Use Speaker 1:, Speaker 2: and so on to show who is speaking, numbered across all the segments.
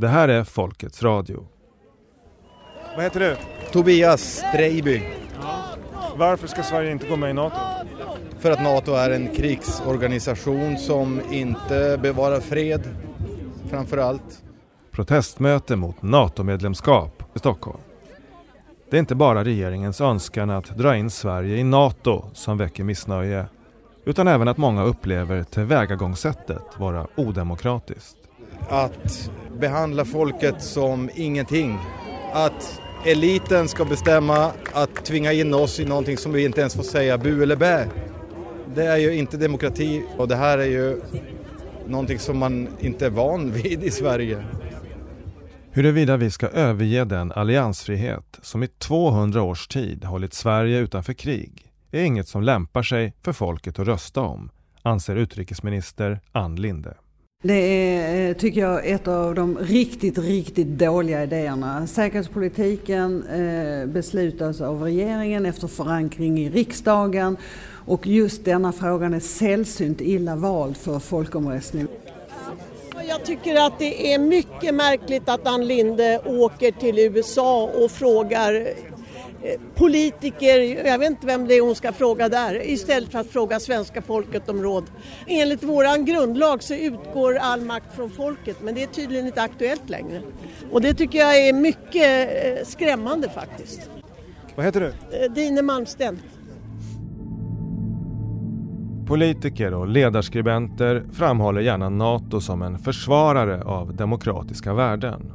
Speaker 1: Det här är Folkets Radio.
Speaker 2: Vad heter du?
Speaker 3: Tobias Strejby.
Speaker 2: Varför ska Sverige inte gå med i NATO?
Speaker 3: För att NATO är en krigsorganisation som inte bevarar fred, framför allt.
Speaker 1: Protestmöte mot NATO-medlemskap i Stockholm. Det är inte bara regeringens önskan att dra in Sverige i NATO som väcker missnöje, utan även att många upplever tillvägagångssättet vara odemokratiskt.
Speaker 3: Att behandla folket som ingenting. Att eliten ska bestämma att tvinga in oss i någonting som vi inte ens får säga bu eller bä. Det är ju inte demokrati och det här är ju någonting som man inte är van vid i Sverige.
Speaker 1: Huruvida vi ska överge den alliansfrihet som i 200 års tid hållit Sverige utanför krig är inget som lämpar sig för folket att rösta om, anser utrikesminister Ann Linde.
Speaker 4: Det är, eh, tycker jag, ett av de riktigt, riktigt dåliga idéerna. Säkerhetspolitiken eh, beslutas av regeringen efter förankring i riksdagen och just denna frågan är sällsynt illa vald för folkomröstning.
Speaker 5: Jag tycker att det är mycket märkligt att Ann Linde åker till USA och frågar politiker, jag vet inte vem det är hon ska fråga där, istället för att fråga svenska folket om råd. Enligt våran grundlag så utgår all makt från folket men det är tydligen inte aktuellt längre. Och det tycker jag är mycket eh, skrämmande faktiskt.
Speaker 2: Vad heter du?
Speaker 5: Eh, Dine Malmsten.
Speaker 1: Politiker och ledarskribenter framhåller gärna NATO som en försvarare av demokratiska värden.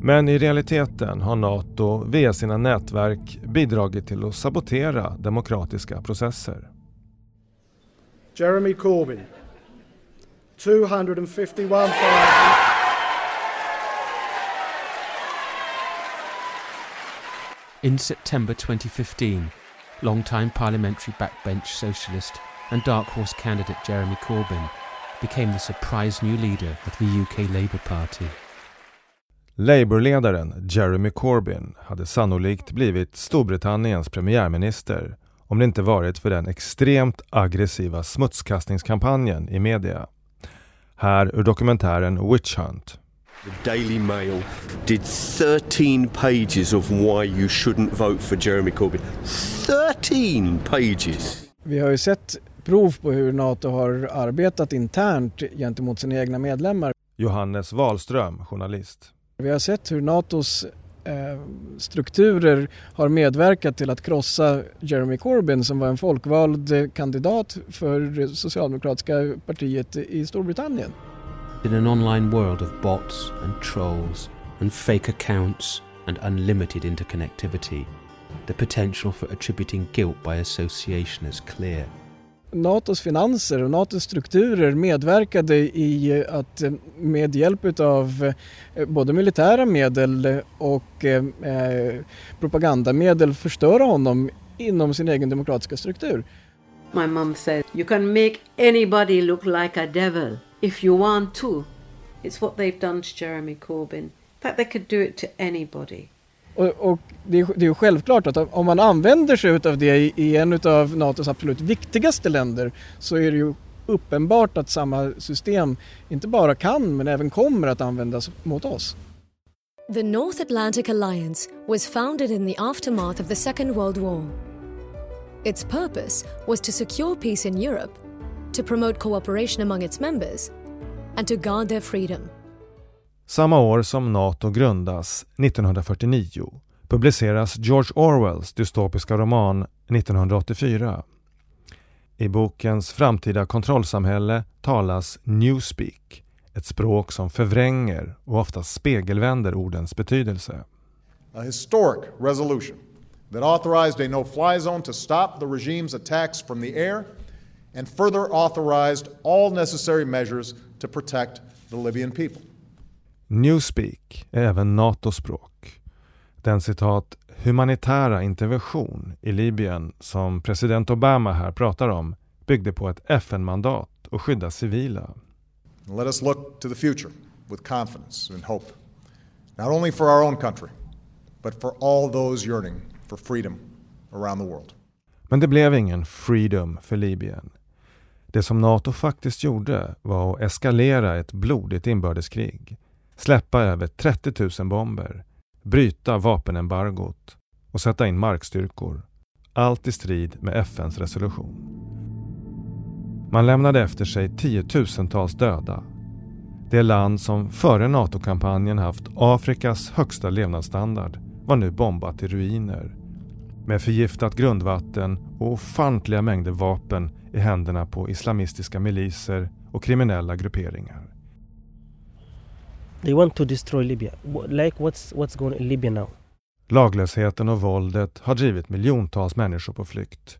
Speaker 1: Men i realiteten har NATO via sina nätverk bidragit till att sabotera demokratiska processer.
Speaker 6: Jeremy Corbyn, 251,000.
Speaker 7: In September 2015, long-time parliamentary backbench socialist and dark horse candidate Jeremy Corbyn became the surprise new leader of the UK Labour Party.
Speaker 1: Labourledaren Jeremy Corbyn hade sannolikt blivit Storbritanniens premiärminister om det inte varit för den extremt aggressiva smutskastningskampanjen i media. Här ur dokumentären Witch Hunt.
Speaker 8: The Daily Mail did 13 pages of why you shouldn't vote for Jeremy Corbyn. 13 pages!
Speaker 6: Vi har ju sett prov på hur NATO har arbetat internt gentemot sina egna medlemmar.
Speaker 1: Johannes Wahlström, journalist.
Speaker 6: Vi har sett hur NATOs eh, strukturer har medverkat till att krossa Jeremy Corbyn som var en folkvald kandidat för det Socialdemokratiska partiet i Storbritannien.
Speaker 7: In an online world of bots and trolls and fake accounts and unlimited interconnectivity, the potential for attributing guilt by association is clear.
Speaker 6: NATOs finanser och NATOs strukturer medverkade i att eh, med hjälp av eh, både militära medel och eh, eh, propagandamedel förstöra honom inom sin egen demokratiska struktur.
Speaker 9: My mom said, you can make anybody look like a devil if you want to. It's what they've done to Jeremy Corbyn. In fact, they could do it to anybody.
Speaker 6: Och, och det, är, det är självklart att om man använder sig av det i, i en av NATOs absolut viktigaste länder så är det ju uppenbart att samma system inte bara kan men även kommer att användas mot oss.
Speaker 10: The North Atlantic Alliance was founded in the aftermath of the Second World War. Its purpose was to secure peace in Europe, to promote cooperation among its members, and to guard their freedom.
Speaker 1: Samma år som NATO grundas, 1949, publiceras George Orwells dystopiska roman 1984. I bokens framtida kontrollsamhälle talas newspeak, ett språk som förvränger och ofta spegelvänder ordens betydelse.
Speaker 11: A historic resolution that authorized a no-fly zone to stop the regime's attacks from the air and further authorized all necessary measures to protect the Libyan people.
Speaker 1: Newspeak är även NATO-språk. Den citat humanitära intervention i Libyen som president Obama här pratar om byggde på ett FN-mandat att skydda civila.
Speaker 11: Let us look to the future with confidence and hope, not only for our own country, but for all those yearning for freedom around the world.
Speaker 1: Men det blev ingen freedom för Libyen. Det som NATO faktiskt gjorde var att eskalera ett blodigt inbördeskrig släppa över 30 000 bomber, bryta vapenembargot och sätta in markstyrkor. Allt i strid med FNs resolution. Man lämnade efter sig tiotusentals döda. Det land som före NATO-kampanjen haft Afrikas högsta levnadsstandard var nu bombat i ruiner med förgiftat grundvatten och ofantliga mängder vapen i händerna på islamistiska miliser och kriminella grupperingar.
Speaker 12: They want to destroy Libya. Like what's, what's going on in Libya now?
Speaker 1: Laglösheten och våldet har drivit miljontals människor på flykt.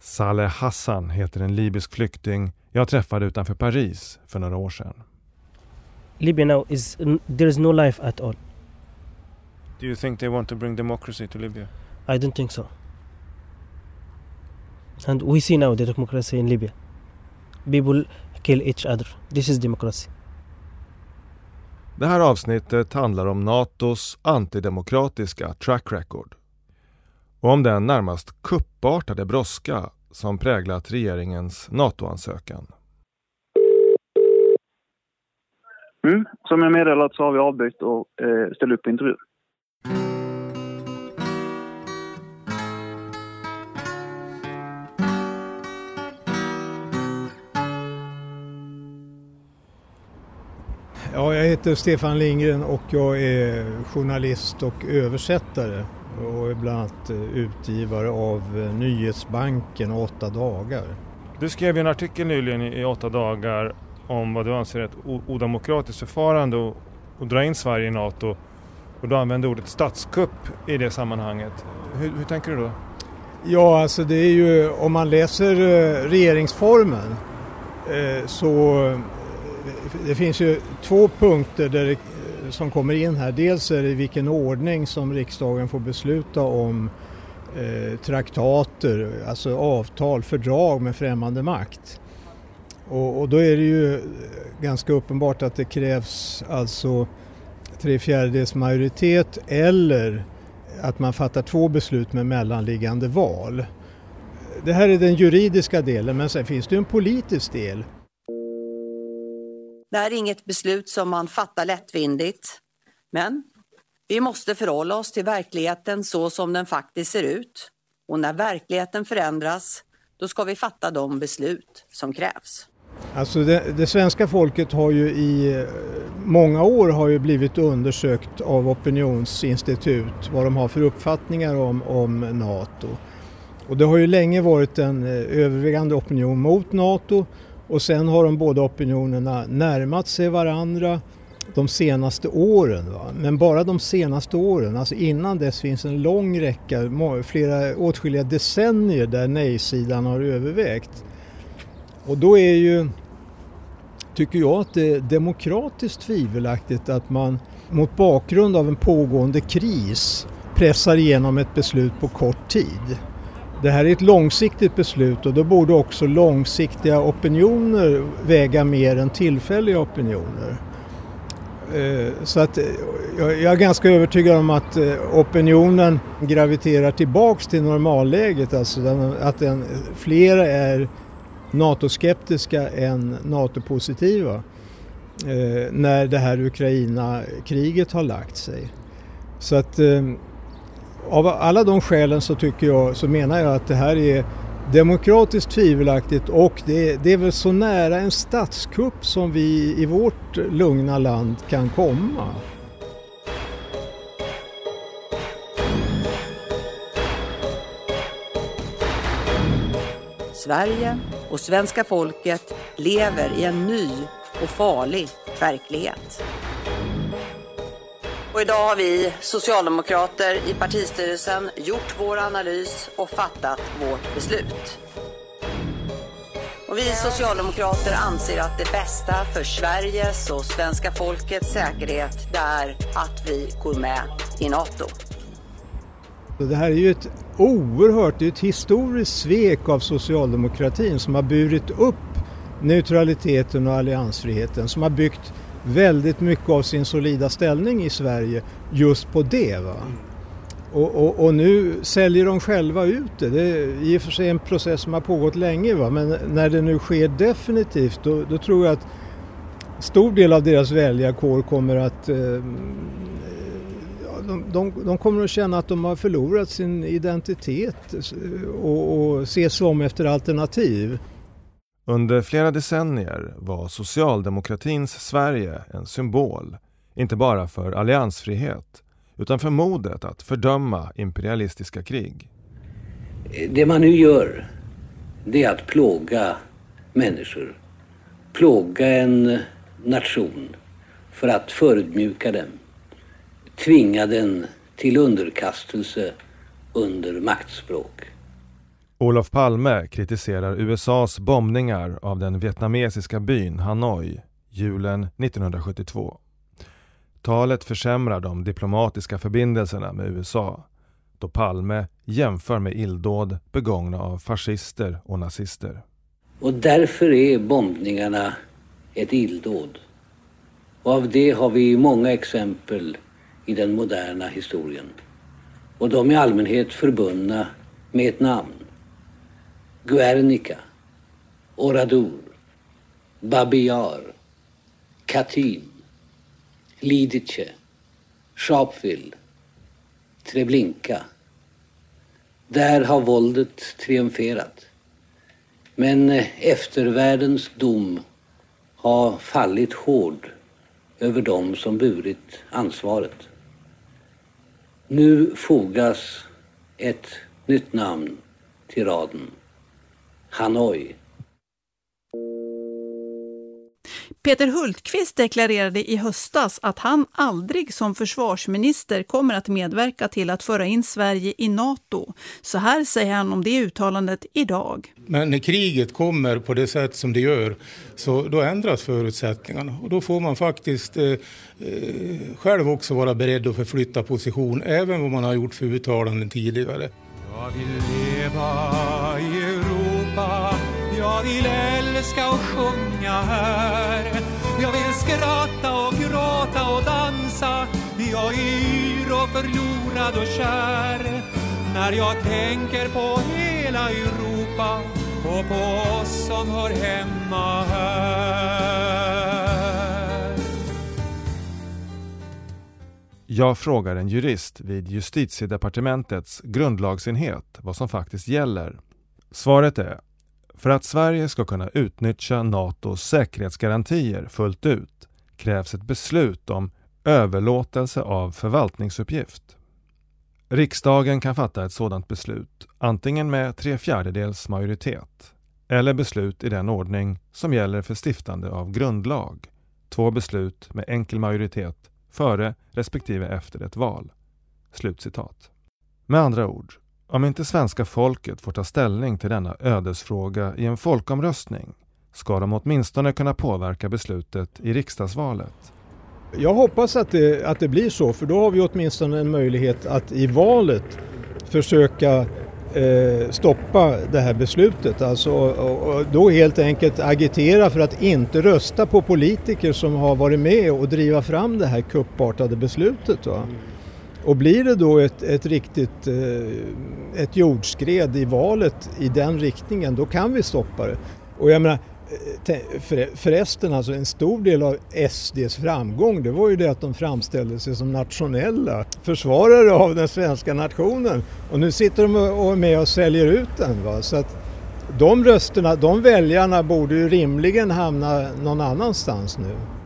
Speaker 1: Saleh Hassan heter en libysk flykting jag träffade utanför Paris för några år sedan.
Speaker 12: Libya now is there is no life at all.
Speaker 2: Do you think they want to bring democracy to Libya?
Speaker 12: I don't think so. And we see now the democracy in Libya. People kill each other. This is democracy.
Speaker 1: Det här avsnittet handlar om NATOs antidemokratiska track record och om den närmast kuppartade brådska som präglat regeringens NATO-ansökan.
Speaker 13: Mm, som jag meddelat så har vi avböjt och eh, ställt upp intervju.
Speaker 14: Ja, jag heter Stefan Lindgren och jag är journalist och översättare och är bland annat eh, utgivare av eh, nyhetsbanken Åtta dagar.
Speaker 2: Du skrev en artikel nyligen i Åtta dagar om vad du anser är ett odemokratiskt förfarande och, och dra in Sverige i NATO. Och du använde ordet statskupp i det sammanhanget. Hur, hur tänker du då?
Speaker 14: Ja, alltså det är ju om man läser eh, regeringsformen så det finns ju två punkter där det, eh, som kommer in här. Dels är det i vilken ordning som riksdagen får besluta om eh, traktater, alltså avtal, fördrag med främmande makt. Och, och, då är det ju eh, ganska uppenbart att det krävs alltså tre fjärdedels majoritet eller att man fattar två beslut med mellanliggande val. Det här är den juridiska delen men sen finns det en politisk del.
Speaker 15: Det här är inget beslut som man fattar lättvindigt. Men vi måste förhålla oss till verkligheten så som den faktiskt ser ut. Och när verkligheten förändras, då ska vi fatta de beslut som krävs.
Speaker 14: Alltså det, det, svenska folket har ju i eh, många år har ju blivit undersökt av opinionsinstitut vad de har för uppfattningar om, om NATO. Och det har ju länge varit en eh, övervägande opinion mot NATO och sen har de båda opinionerna närmat sig varandra de senaste åren. Va? Men bara de senaste åren, alltså innan dess finns en lång räcka, flera, åtskilliga decennier där nej-sidan har övervägt. Och då är ju, tycker jag att det är demokratiskt tvivelaktigt att man mot bakgrund av en pågående kris pressar igenom ett beslut på kort tid. Det här är ett långsiktigt beslut och då borde också långsiktiga opinioner väga mer än tillfälliga opinioner. Eh, så att eh, jag är ganska övertygad om att eh, opinionen graviterar tillbaks till normalläget, alltså att den, flera är NATO-skeptiska än NATO-positiva när det här Ukraina-kriget har lagt sig. Så att av alla de skälen så tycker jag, så menar jag att det här är demokratiskt tvivelaktigt och det, det är väl så nära en statskupp som vi i vårt lugna land kan komma.
Speaker 15: Sverige och svenska folket lever i en ny och farlig verklighet. Och idag har vi socialdemokrater i partistyrelsen gjort vår analys och fattat vårt beslut. Och vi socialdemokrater anser att det bästa för Sveriges och svenska folkets säkerhet är att vi går med i NATO.
Speaker 14: Det här är ju ett oerhört, det är ett historiskt svek av socialdemokratin som har burit upp neutraliteten och alliansfriheten, som har byggt väldigt mycket av sin solida ställning i Sverige just på det. Va? Och, och, och, nu säljer de själva ut det. Det är i och för sig en process som har pågått länge va? men när det nu sker definitivt då, då tror jag att stor del av deras väljarkår kommer att eh, de, de, de, kommer att känna att de har förlorat sin identitet eh, och, och ses om efter alternativ.
Speaker 1: Under flera decennier var socialdemokratins Sverige en symbol, inte bara för alliansfrihet, utan för modet att fördöma imperialistiska krig.
Speaker 16: Det man nu gör, det är att plåga människor. Plåga en nation för att förödmjuka den. Tvinga den till underkastelse under maktspråk.
Speaker 1: Olof Palme kritiserar USAs bombningar av den vietnamesiska byn Hanoi julen 1972. Talet försämrar de diplomatiska förbindelserna med USA då Palme jämför med illdåd begångna av fascister och nazister.
Speaker 16: Och därför är bombningarna ett illdåd. Och av det har vi många exempel i den moderna historien. Och de är i allmänhet förbundna med ett namn. Guernica, Oradour, Babi Yar, Katyn, Lidice, Sharpeville, Treblinka. Där har våldet triumferat. Men eh, eftervärldens dom har fallit hård över dem som burit ansvaret. Nu fogas ett nytt namn till raden. Hanoi.
Speaker 17: Peter Hultqvist deklarerade i höstas att han aldrig som försvarsminister kommer att medverka till att föra in Sverige i NATO. Så här säger han om det uttalandet idag.
Speaker 18: Men när kriget kommer på det sätt som det gör så då ändras förutsättningarna och då får man faktiskt eh, eh själv också vara beredd att förflytta position även vad man har gjort för uttalanden tidigare.
Speaker 19: Jag vill leva i jag vill älska och sjunga här. Jag vill skratta och gråta och dansa. Jag är yr och förlorad och kär. När jag tänker på hela Europa och på oss som hör hemma här.
Speaker 1: Jag frågar en jurist vid justitiedepartementets grundlagsenhet vad som faktiskt gäller. Svaret är för att Sverige ska kunna utnyttja NATOs säkerhetsgarantier fullt ut krävs ett beslut om överlåtelse av förvaltningsuppgift. Riksdagen kan fatta ett sådant beslut antingen med tre fjärdedels majoritet eller beslut i den ordning som gäller för stiftande av grundlag, två beslut med enkel majoritet före respektive efter ett val. Slutcitat. Med andra ord, om inte svenska folket får ta ställning till denna ödesfråga i en folkomröstning ska de åtminstone kunna påverka beslutet i riksdagsvalet.
Speaker 14: Jag hoppas att det, att det blir så för då har vi åtminstone en möjlighet att i valet försöka eh, stoppa det här beslutet. Alltså, och, och då helt enkelt agitera för att inte rösta på politiker som har varit med och driva fram det här kuppartade beslutet. Va? Och blir det då ett, ett riktigt eh, ett jordskred i valet i den riktningen, då kan vi stoppa det. Och jag menar, eh, förresten, alltså en stor del av SDs framgång det var ju det att de framställde sig som nationella försvarare av den svenska nationen. Och nu sitter de och är med och säljer ut den. Va? Så att de rösterna, de väljarna borde ju rimligen hamna någon annanstans nu.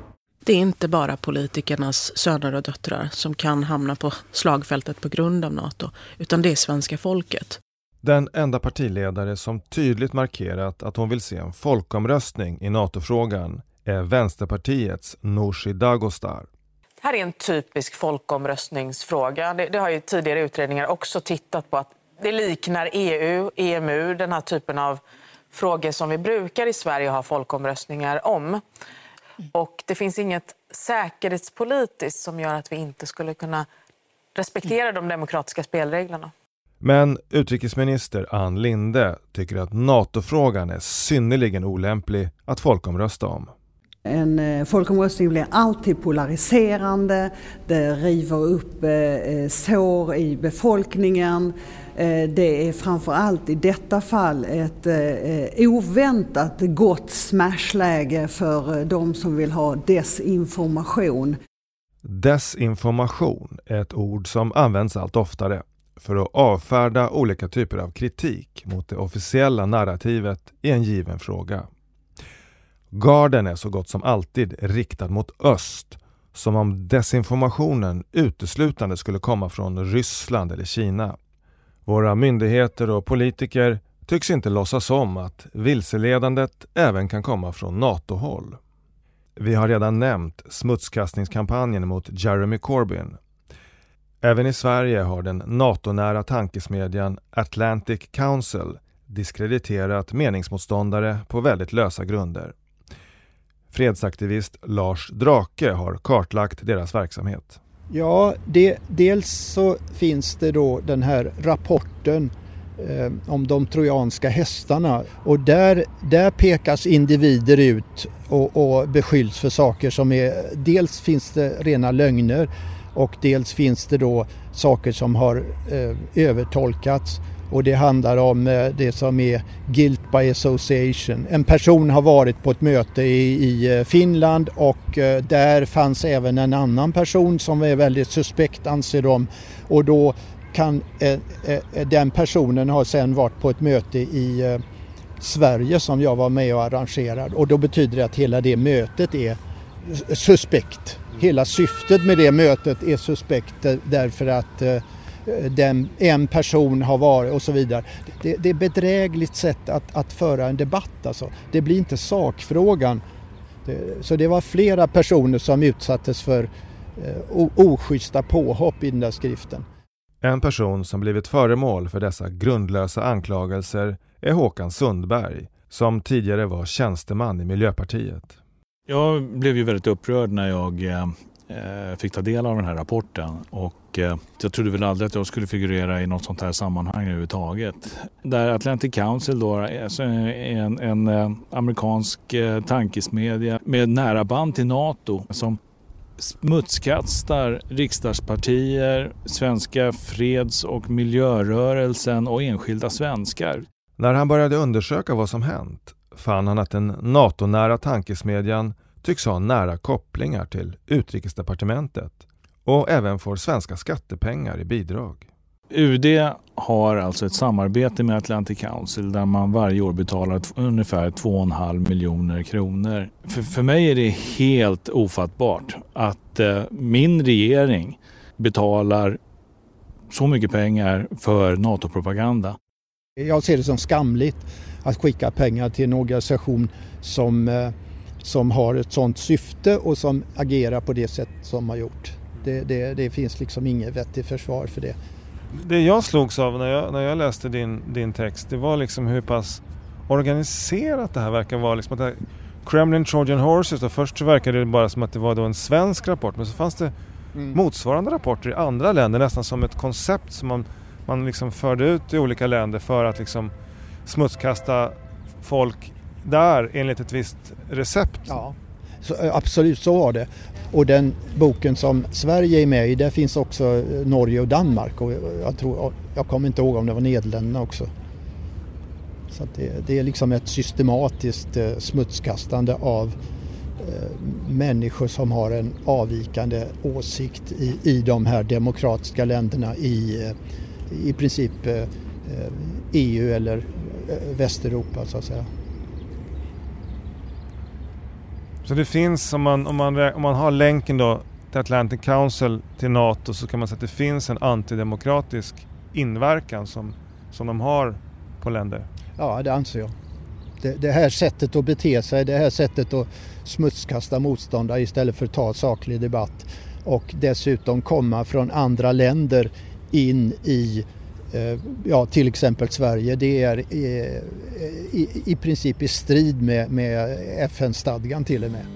Speaker 17: Det är inte bara politikernas söner och döttrar som kan hamna på slagfältet på grund av Nato, utan det är svenska folket.
Speaker 1: Den enda partiledare som tydligt markerat att hon vill se en folkomröstning i NATO-frågan är Vänsterpartiets Nooshi Dadgostar.
Speaker 20: Det här är en typisk folkomröstningsfråga. Det, det har ju tidigare utredningar också tittat på. att Det liknar EU, EMU, den här typen av frågor som vi brukar i Sverige ha folkomröstningar om. Och det finns inget säkerhetspolitiskt som gör att vi inte skulle kunna respektera de demokratiska spelreglerna.
Speaker 1: Men utrikesminister Ann Linde tycker att NATO-frågan är synnerligen olämplig att folkomrösta om.
Speaker 4: En eh, folkomröstning blir alltid polariserande, det river upp eh, eh, sår i befolkningen. Det är framförallt i detta fall ett oväntat gott smashläge för de som vill ha desinformation.
Speaker 1: Desinformation är ett ord som används allt oftare för att avfärda olika typer av kritik mot det officiella narrativet i en given fråga. Garden är så gott som alltid riktad mot öst, som om desinformationen uteslutande skulle komma från Ryssland eller Kina. Våra myndigheter och politiker tycks inte låtsas om att vilseledandet även kan komma från NATO-håll. Vi har redan nämnt smutskastningskampanjen mot Jeremy Corbyn. Även i Sverige har den NATO-nära tankesmedjan Atlantic Council diskrediterat meningsmotståndare på väldigt lösa grunder. Fredsaktivist Lars Drake har kartlagt deras verksamhet.
Speaker 21: Ja, det, dels så finns det då den här rapporten eh, om de trojanska hästarna och där, där pekas individer ut och, och beskylls för saker som är, dels finns det rena lögner och dels finns det då saker som har eh, övertolkats och det handlar om eh, det som är guilt by association. En person har varit på ett möte i, i eh, Finland och eh, där fanns även en annan person som är väldigt suspekt anser de och då kan den personen ha sen varit på ett möte i Sverige som jag var med och arrangerade och då betyder det att hela det mötet är suspekt. Hela syftet med det mötet är suspekt därför att den, en person har varit och så vidare. Det, det är bedrägligt sätt att, att föra en debatt alltså. Det blir inte sakfrågan. Det, så det var flera personer som utsattes för eh, oschyssta påhopp i den där skriften.
Speaker 1: En person som blivit föremål för dessa grundlösa anklagelser är Håkan Sundberg som tidigare var tjänsteman i Miljöpartiet.
Speaker 22: Jag blev ju väldigt upprörd när jag eh, Eh, fick ta del av den här rapporten och eh, jag trodde väl aldrig att jag skulle figurera i något sånt här sammanhang överhuvudtaget. Där Atlantic Council då, eh, är en, en amerikansk tankesmedja med nära band till NATO som smutskastar riksdagspartier, svenska freds och miljörörelsen och enskilda svenskar.
Speaker 1: När han började undersöka vad som hänt fann han att den NATO-nära tankesmedjan tycks ha nära kopplingar till Utrikesdepartementet och även får svenska skattepengar i bidrag.
Speaker 22: UD har alltså ett samarbete med Atlantic Council där man varje år betalar ungefär 2,5 miljoner kronor. För, för mig är det helt ofattbart att eh, min regering betalar så mycket pengar för NATO-propaganda.
Speaker 21: Jag ser det som skamligt att skicka pengar till en organisation som eh, som har ett sådant syfte och som agerar på det sätt som har gjort. Det, det, det finns liksom inget vettigt försvar för det.
Speaker 2: Det jag slogs av när jag, när jag läste din, din text det var liksom hur pass organiserat det här verkar vara. Liksom att Kremlin Trojan Horses, då, först så verkade det bara som att det var då en svensk rapport men så fanns det mm. motsvarande rapporter i andra länder nästan som ett koncept som man, man liksom förde ut i olika länder för att liksom smutskasta folk där enligt ett visst recept.
Speaker 21: Ja, så, eh, absolut så var det. Och den boken som Sverige är med i, där finns också eh, Norge och Danmark och eh, jag, tror, jag kommer inte ihåg om det var Nederländerna också. Så det, det, är liksom ett systematiskt eh, smutskastande av människor som har en avvikande åsikt i, i de här demokratiska länderna i i princip EU eller Västeuropa så att säga.
Speaker 2: Så det finns, om man, om man, om man har länken då till Atlantic Council till NATO så kan man säga att det finns en antidemokratisk inverkan som, som de har på länder.
Speaker 21: Ja, det anser jag. Det, det här sättet att bete sig, det här sättet att smutskasta motståndare istället för att ta saklig debatt och dessutom komma från andra länder in i Eh, Eh, ja, till exempel Sverige, det är i, i, i princip i strid med, med FN-stadgan till och med.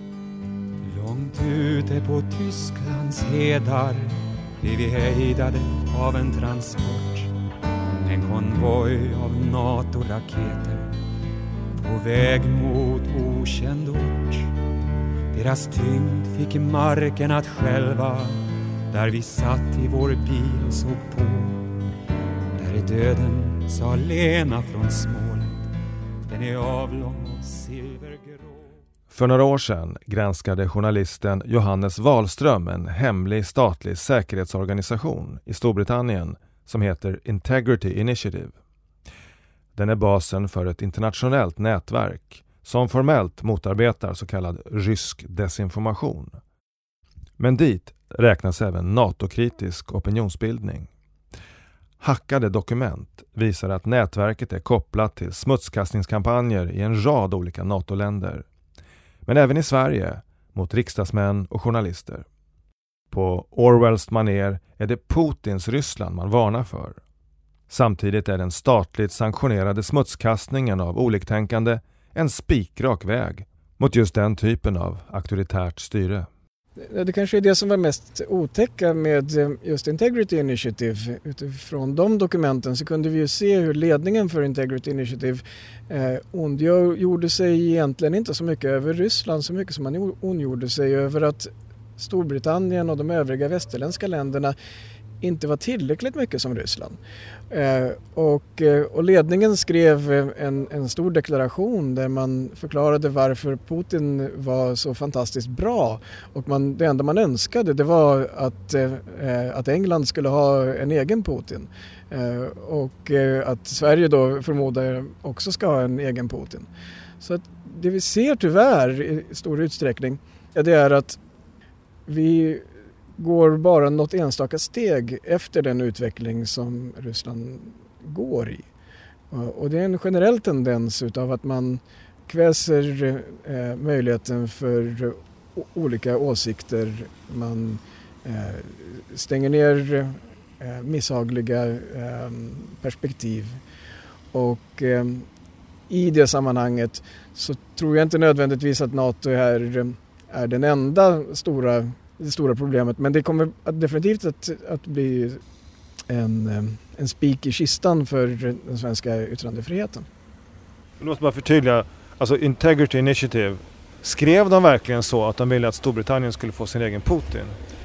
Speaker 19: Långt ute på Tysklands hedar blev vi hejdade av en transport. En konvoj av NATO-raketer på väg mot okänd ort. Deras tyngd fick marken att själva där vi satt i vår bil och såg på. Döden, sa Lena från Småland. Den är avlång och silvergrå.
Speaker 1: För några år sedan granskade journalisten Johannes Wahlström en hemlig statlig säkerhetsorganisation i Storbritannien som heter Integrity Initiative. Den är basen för ett internationellt nätverk som formellt motarbetar så kallad rysk desinformation. Men dit räknas även NATO-kritisk opinionsbildning. Hackade dokument visar att nätverket är kopplat till smutskastningskampanjer i en rad olika NATO-länder. Men även i Sverige mot riksdagsmän och journalister. På Orwells maner är det Putins Ryssland man varnar för. Samtidigt är den statligt sanktionerade smutskastningen av oliktänkande en spikrak väg mot just den typen av auktoritärt styre.
Speaker 6: Det kanske är det som var mest otäcka med eh, just Integrity Initiative. Utifrån de dokumenten så kunde vi ju se hur ledningen för Integrity Initiative eh, ondgjorde sig egentligen inte så mycket över Ryssland så mycket som man ondgjorde sig över att Storbritannien och de övriga västerländska länderna inte var tillräckligt mycket som Ryssland. Eh, och, eh, och, ledningen skrev eh, en, en, stor deklaration där man förklarade varför Putin var så fantastiskt bra. Och man, det enda man önskade det var att, eh, eh, att England skulle ha en egen Putin. Eh, och eh, att Sverige då förmodar också ska ha en egen Putin. Så att det vi ser tyvärr i stor utsträckning ja, det är att vi går bara något enstaka steg efter den utveckling som Ryssland går i. Och det är en generell tendens utav att man kväser eh, möjligheten för olika åsikter. Man eh, stänger ner eh, misshagliga eh, perspektiv. Och eh, i det sammanhanget så tror jag inte nödvändigtvis att NATO är, är den enda stora det stora problemet. Men det kommer definitivt att, att bli en, en spik i kistan för den svenska yttrandefriheten.
Speaker 2: Jag måste bara förtydliga, alltså Integrity Initiative, skrev de verkligen så att de ville att Storbritannien skulle få sin egen Putin?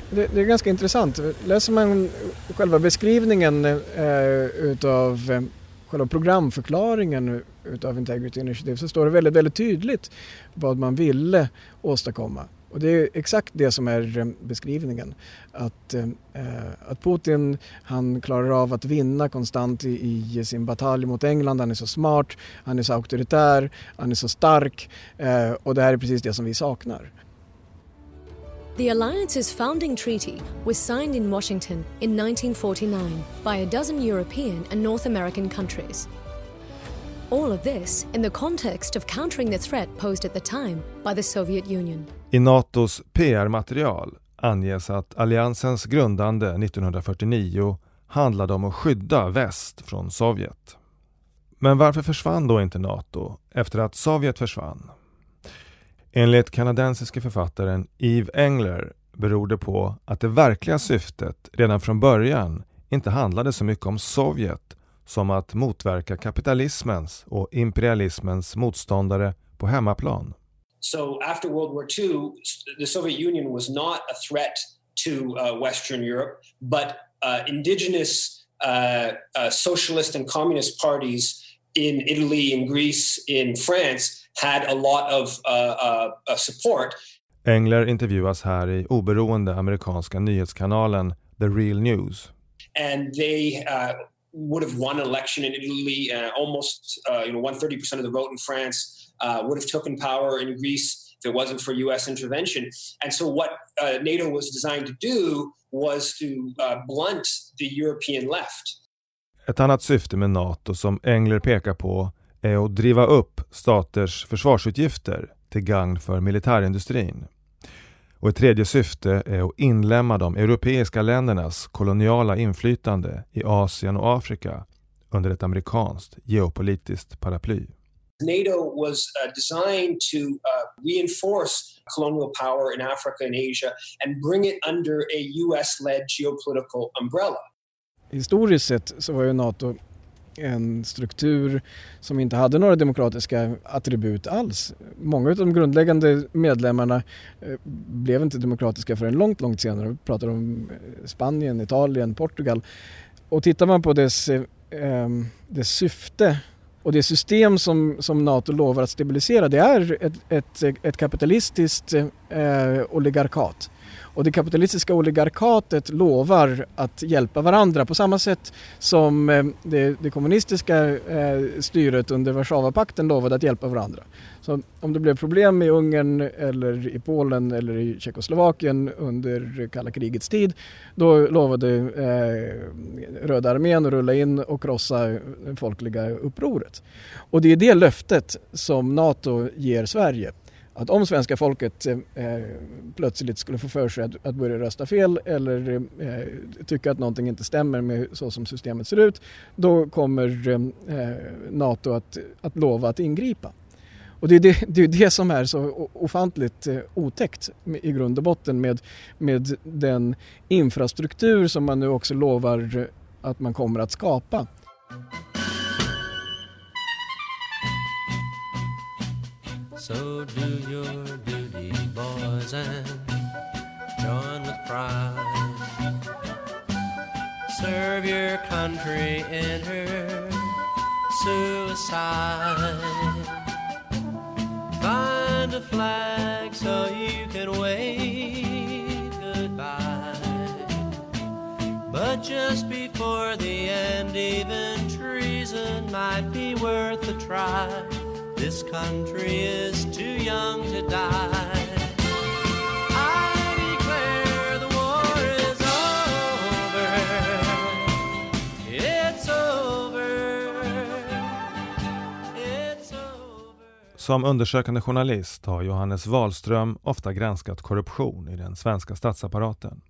Speaker 6: Det, det är ganska intressant. Läser man själva beskrivningen eh, utav eh, själva programförklaringen utav Integrity Initiative så står det väldigt, väldigt tydligt vad man ville åstadkomma. Och det är exakt det som är eh, beskrivningen. Att, eh, eh, att Putin han klarar av att vinna konstant i, i, sin batalj mot England. Han är så smart, han är så auktoritär, han är så stark eh, och det här är precis det som vi saknar.
Speaker 10: The Alliance's founding treaty was signed in Washington in 1949 by a dozen European and North American countries. All of this in the context of countering the threat posed at the time by the Soviet Union.
Speaker 1: I Natos PR-material anges att alliansens grundande 1949 handlade om att skydda väst från Sovjet. Men varför försvann då inte Nato efter att Sovjet försvann? Enligt kanadensiske författaren Eve Engler beror det på att det verkliga syftet redan från början inte handlade så mycket om Sovjet som att motverka kapitalismens och imperialismens motståndare på hemmaplan.
Speaker 23: So after World War II, the Soviet Union was not a threat to uh, Western Europe, but uh, indigenous uh, uh socialist and communist parties in Italy, in Greece, in France had a lot of uh, uh, support.
Speaker 1: Engler intervjuas här i oberoende amerikanska nyhetskanalen The Real News.
Speaker 23: And they would have won an election in Italy, uh, almost uh, you know won 30 percent of the vote in France, uh, would have taken power in Greece if it wasn't for U.S. intervention. And so, what uh, NATO was designed to do was to uh, blunt the European left.
Speaker 1: Ett annat syfte med NATO som Engler pekar på är att driva upp staters försvarsutgifter till gagn för militärindustrin. Och ett tredje syfte är att inlämna de europeiska ländernas koloniala inflytande i Asien och Afrika under ett amerikanskt geopolitiskt paraply.
Speaker 23: NATO was uh, designed to uh, reinforce colonial power in Africa and Asia and bring it under a US-led geopolitical umbrella.
Speaker 6: Historiskt sett så var ju NATO en struktur som inte hade några demokratiska attribut alls. Många av de grundläggande medlemmarna eh, blev inte demokratiska förrän långt, långt senare. Vi pratar om eh, Spanien, Italien, Portugal. Och tittar man på dess, eh, ehm, dess syfte och det system som, som NATO lovar att stabilisera det är ett, ett, ett kapitalistiskt eh, oligarkat. Och det kapitalistiska oligarkatet lovar att hjälpa varandra på samma sätt som eh, det, det kommunistiska eh, styret under Warszawapakten lovade att hjälpa varandra. Så om det blev problem i Ungern eller i Polen eller i Tjeckoslovakien under kalla krigets tid då lovade eh, Röda armén att rulla in och krossa det folkliga upproret. Och det är det löftet som NATO ger Sverige att om svenska folket eh, eh, plötsligt skulle få för sig att, att börja rösta fel eller eh, tycka att någonting inte stämmer med så som systemet ser ut, då kommer eh, NATO att, att lova att ingripa. Och det är det, det är det som är så ofantligt eh, otäckt i grund och botten med, med den infrastruktur som man nu också lovar att man kommer att skapa. So do your duty, boys, and join with pride. Serve your country in her suicide. Find a flag so you can wave goodbye. But just before the end, even treason might be worth a try. This country is too young to die.
Speaker 1: Som undersökande journalist har Johannes Wahlström ofta granskat korruption i den svenska statsapparaten.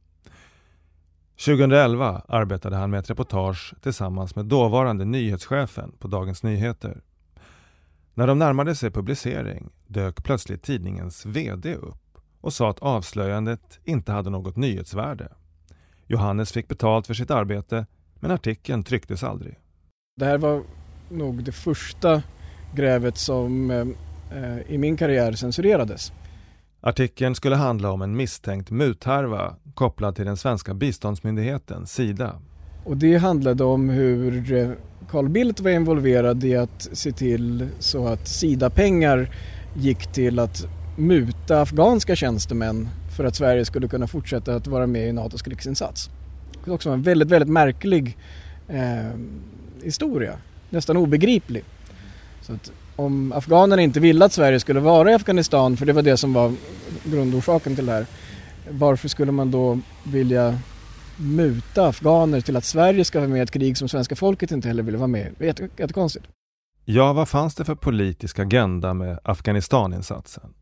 Speaker 1: 2011 arbetade han med ett reportage tillsammans med dåvarande nyhetschefen på Dagens Nyheter. När de närmade sig publicering dök plötsligt tidningens VD upp och sa att avslöjandet inte hade något nyhetsvärde. Johannes fick betalt för sitt arbete men artikeln trycktes aldrig.
Speaker 6: Det här var nog det första grävet som eh, i min karriär censurerades.
Speaker 1: Artikeln skulle handla om en misstänkt muthärva kopplad till den svenska biståndsmyndigheten Sida.
Speaker 6: Och det handlade om hur eh, Carl Bildt var involverad i att se till så att Sida-pengar gick till att muta afghanska tjänstemän för att Sverige skulle kunna fortsätta att vara med i NATOs krigsinsats. Det var också en väldigt, väldigt märklig eh, historia. Nästan obegriplig. Så att om afghanerna inte ville att Sverige skulle vara i Afghanistan, för det var det som var grundorsaken till det här, varför skulle man då vilja muta afghaner till att Sverige ska vara med i ett krig som svenska folket inte heller vill vara med i. Jättekonstigt.
Speaker 1: Ja, vad fanns det för politisk agenda med Afghanistaninsatsen?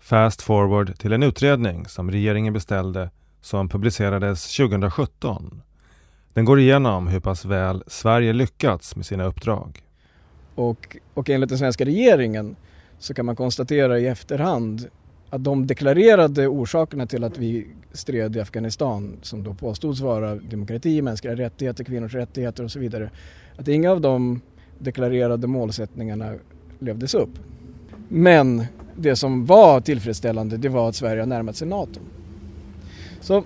Speaker 1: Fast forward till en utredning som regeringen beställde som publicerades 2017. Den går igenom hur pass väl Sverige lyckats med sina uppdrag.
Speaker 6: Och, och enligt den svenska regeringen så kan man konstatera i efterhand att de deklarerade orsakerna till att vi stred i Afghanistan som då påstods vara demokrati, mänskliga rättigheter, kvinnors rättigheter och så vidare. Att inga av de deklarerade målsättningarna levdes upp. Men det som var tillfredsställande det var att Sverige har närmat sig NATO. Så,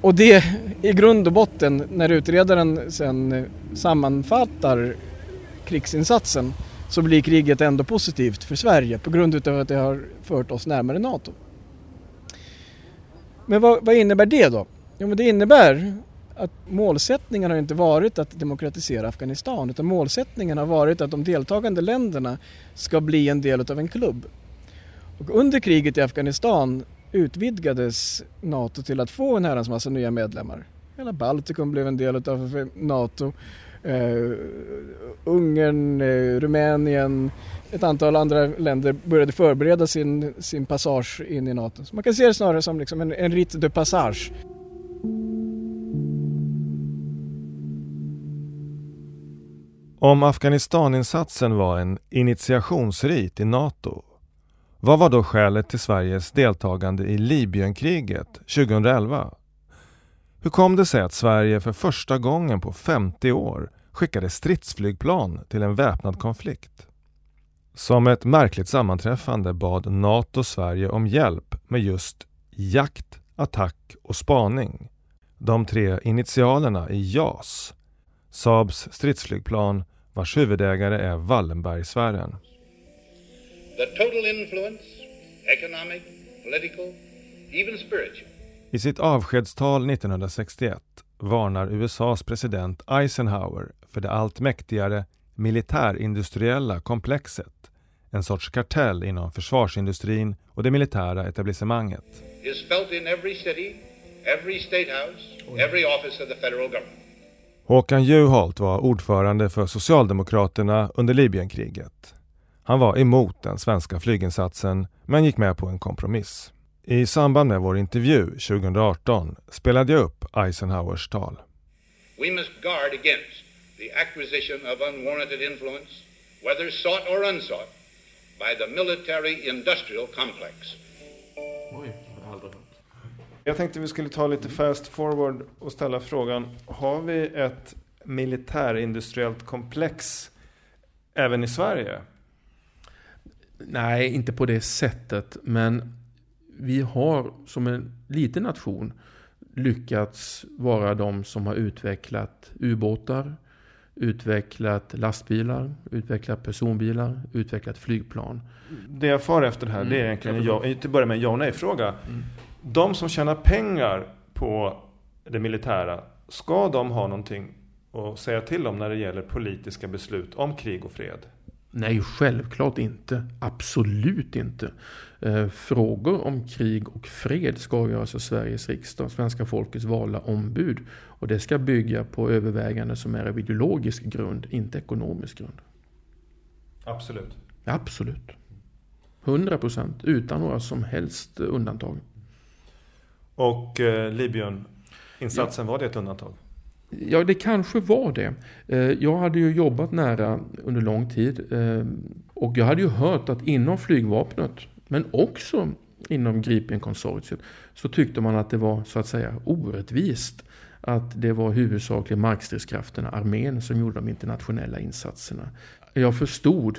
Speaker 6: och det i grund och botten när utredaren sen sammanfattar krigsinsatsen så blir kriget ändå positivt för Sverige på grund av att det har fört oss närmare NATO. Men vad, vad innebär det då? Jo, men det innebär att målsättningen har inte varit att demokratisera Afghanistan utan målsättningen har varit att de deltagande länderna ska bli en del av en klubb. Och under kriget i Afghanistan utvidgades NATO till att få en herrans massa nya medlemmar. Hela Baltikum blev en del av NATO Uh, Ungern, uh, Rumänien, ett antal andra länder började förbereda sin, sin passage in i NATO. Så man kan se det snarare som liksom en, en rite de passage.
Speaker 1: Om Afghanistaninsatsen var en initiationsrit i NATO, vad var då skälet till Sveriges deltagande i Libyenkriget 2011? Hur kom det sig att Sverige för första gången på 50 år skickade stridsflygplan till en väpnad konflikt. Som ett märkligt sammanträffande bad NATO Sverige om hjälp med just jakt, attack och spaning. De tre initialerna i JAS, Saabs stridsflygplan vars huvudägare är Wallenbergsfären.
Speaker 24: The total influence, economic, political, even spiritual.
Speaker 1: I sitt avskedstal 1961 varnar USAs president Eisenhower för det allt mäktigare militärindustriella komplexet, en sorts kartell inom försvarsindustrin och det militära etablissemanget.
Speaker 24: City, house.
Speaker 1: Håkan Juholt var ordförande för Socialdemokraterna under Libyenkriget. Han var emot den svenska flyginsatsen men gick med på en kompromiss. I samband med vår intervju 2018 spelade jag upp Eisenhowers tal.
Speaker 24: We must guard against the acquisition of unwarranted influence, whether sought or unsought, by the military industrial complex.
Speaker 2: Jag tänkte vi skulle ta lite fast forward och ställa frågan, har vi ett militärindustriellt komplex även i Sverige?
Speaker 25: Nej, inte på det sättet, men vi har som en liten nation lyckats vara de som har utvecklat ubåtar, utvecklat lastbilar, utvecklat personbilar, utvecklat flygplan.
Speaker 2: Det jag far efter här, det är egentligen ja, till att börja med en ja och nej-fråga. Mm. De som tjänar pengar på det militära, ska de ha någonting att säga till om när det gäller politiska beslut om krig och fred?
Speaker 25: Nej, självklart inte. Absolut inte. Eh, frågor om krig och fred ska avgöras av Sveriges riksdag, svenska folkets valda ombud. Och det ska bygga på överväganden som är av ideologisk grund, inte ekonomisk grund.
Speaker 2: Absolut?
Speaker 25: Absolut. 100 procent, utan några som helst undantag.
Speaker 2: Och eh, Libyen-insatsen, ja. var det ett undantag?
Speaker 25: Ja, det kanske var det. Eh, jag hade ju jobbat nära under lång tid eh, och jag hade ju hört att inom flygvapnet, men också inom Gripen-konsortiet, så tyckte man att det var så att säga orättvist att det var huvudsakligen markstridskrafterna, armén, som gjorde de internationella insatserna. Jag förstod